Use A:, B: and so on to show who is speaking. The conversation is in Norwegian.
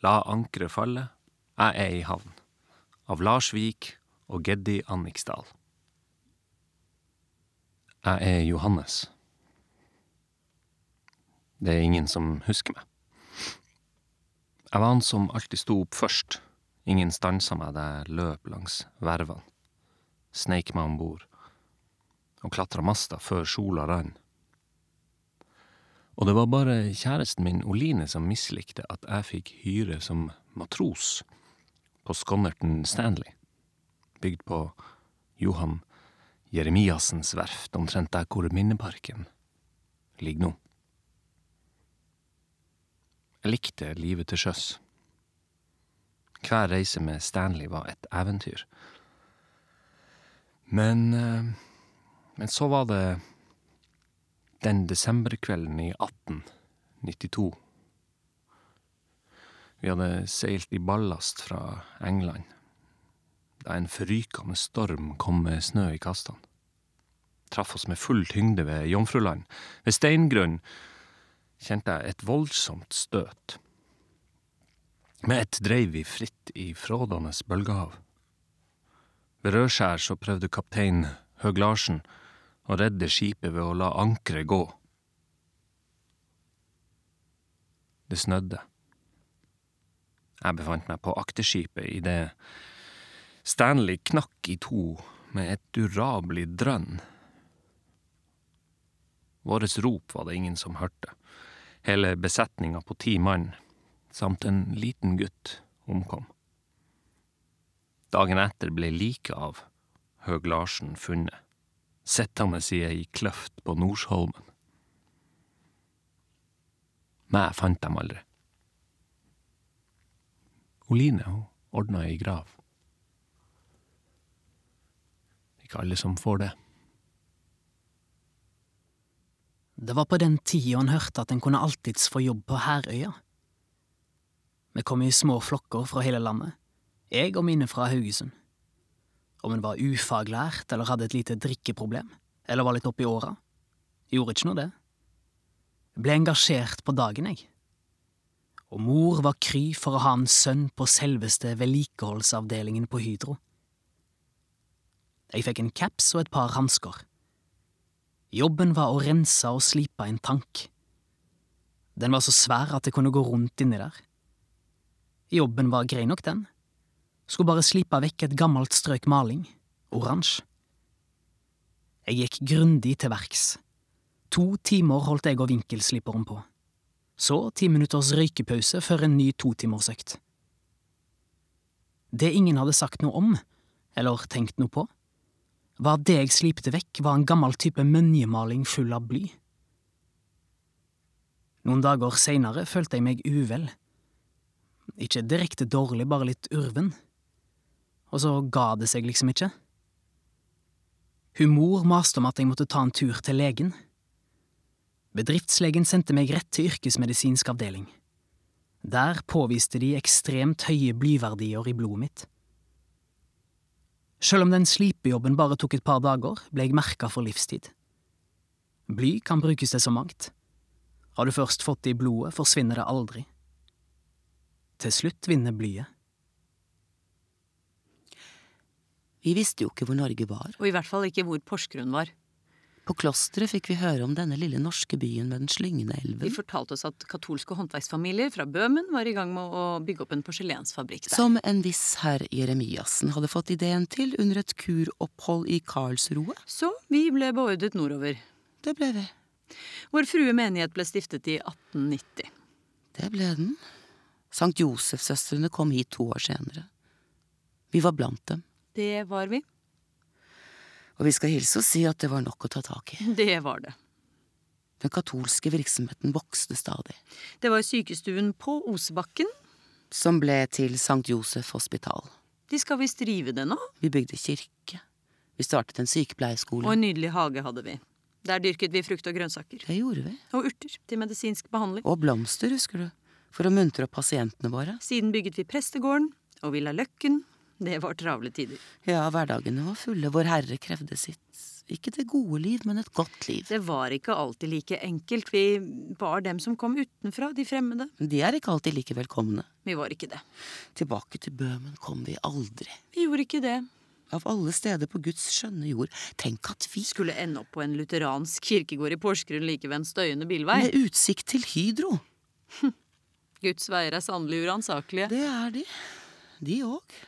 A: La ankeret falle, jeg er i havn. Av Lars Vik og Geddi Anniksdal. Jeg er Johannes. Det er ingen som husker meg. Jeg var han som alltid sto opp først. Ingen stansa meg da jeg løp langs vervene. Sneik meg om bord. Og klatra masta før sola rann. Og det var bare kjæresten min Oline som mislikte at jeg fikk hyre som matros på skonnerten Stanley, bygd på Johan Jeremiassens verft, omtrent der hvor Minneparken ligger nå. Jeg likte livet til sjøs. Hver reise med Stanley var et eventyr. Men eh, Men så var det den desemberkvelden i 1892. Vi hadde seilt i ballast fra England da en forrykende storm kom med snø i kastene. Traff oss med full tyngde ved Jomfruland. Ved steingrunn kjente jeg et voldsomt støt. Med ett dreiv vi fritt i frådende bølgehav. Ved Rødskjær så prøvde kaptein Høg Larsen å redde skipet ved å la ankeret gå. Det snødde. Jeg befant meg på akterskipet idet Stanley knakk i to med et durabelig drønn. Våres rop var det ingen som hørte. Hele besetninga på ti mann, samt en liten gutt, omkom. Dagen etter ble liket av Høg Larsen funnet, sittende i ei kløft på Norsholmen. Meg fant dem aldri. Oline hun ordna ei grav. Ikke alle som får det.
B: Det var på den tida han hørte at en kunne alltids få jobb på Herøya. Vi kom i små flokker fra hele landet, jeg og mine fra Haugesund. Om hun var ufaglært eller hadde et lite drikkeproblem, eller var litt oppi åra, gjorde ikke noe det. Jeg ble engasjert på dagen, jeg. Og mor var kry for å ha en sønn på selveste vedlikeholdsavdelingen på Hydro. Jeg fikk en caps og et par hansker. Jobben var å rense og slipe en tank. Den var så svær at jeg kunne gå rundt inni der. Jobben var grei nok, den. Skulle bare slipe vekk et gammelt strøk maling, oransje. Jeg gikk grundig til verks. To timer holdt jeg og vinkelsliperen på. Så ti minutters røykepause før en ny totimersøkt. Det ingen hadde sagt noe om, eller tenkt noe på, var at det jeg slipte vekk, var en gammel type mønjemaling full av bly. Noen dager seinere følte jeg meg uvel. Ikke direkte dårlig, bare litt urven. Og så ga det seg liksom ikke. Hun mor maste om at jeg måtte ta en tur til legen. Bedriftslegen sendte meg rett til yrkesmedisinsk avdeling. Der påviste de ekstremt høye blyverdier i blodet mitt. Selv om den slipejobben bare tok et par dager, ble jeg merka for livstid. Bly kan brukes til så mangt. Har du først fått det i blodet, forsvinner det aldri. Til slutt vinner blyet.
C: Vi visste jo ikke hvor Norge var.
D: Og i hvert fall ikke hvor Porsgrunn var.
C: På klosteret fikk vi høre om denne lille norske byen med den slyngende
D: De
C: elven.
D: fortalte oss at katolske håndverksfamilier fra Bøhmen var i gang med å bygge opp en porselensfabrikk der.
C: Som en viss herr Jeremiassen hadde fått ideen til under et kuropphold i Karlsroe.
D: Så vi ble beordret nordover.
C: Det ble vi.
D: Vår frue menighet ble stiftet i 1890.
C: Det ble den. Sankt Josefsøstrene kom hit to år senere. Vi var blant dem.
D: Det var vi.
C: Og vi skal hilse og si at det var nok å ta tak i.
D: Det var det.
C: Den katolske virksomheten vokste stadig.
D: Det var sykestuen på Osebakken.
C: Som ble til Sankt Josef hospital.
D: De skal visst rive det nå.
C: Vi bygde kirke. Vi startet en
D: Og en nydelig hage hadde vi. Der dyrket vi frukt og grønnsaker.
C: Det gjorde vi.
D: Og urter til medisinsk behandling.
C: Og blomster, husker du. For å muntre opp pasientene våre.
D: Siden bygget vi prestegården og Villa Løkken. Det var travle tider.
C: Ja, hverdagene var fulle. Vår Herre krevde sitt. Ikke det gode liv, men et godt liv.
D: Det var ikke alltid like enkelt. Vi var dem som kom utenfra, de fremmede.
C: De er ikke alltid like velkomne.
D: Vi var ikke det.
C: Tilbake til Bøhmen kom vi aldri.
D: Vi gjorde ikke det.
C: Av alle steder på Guds skjønne jord, tenk at vi
D: Skulle ende opp på en lutheransk kirkegård i Porsgrunn like ved en støyende bilvei.
C: Med utsikt til Hydro.
D: Guds veier er sannelig uransakelige.
C: Det er de. De òg.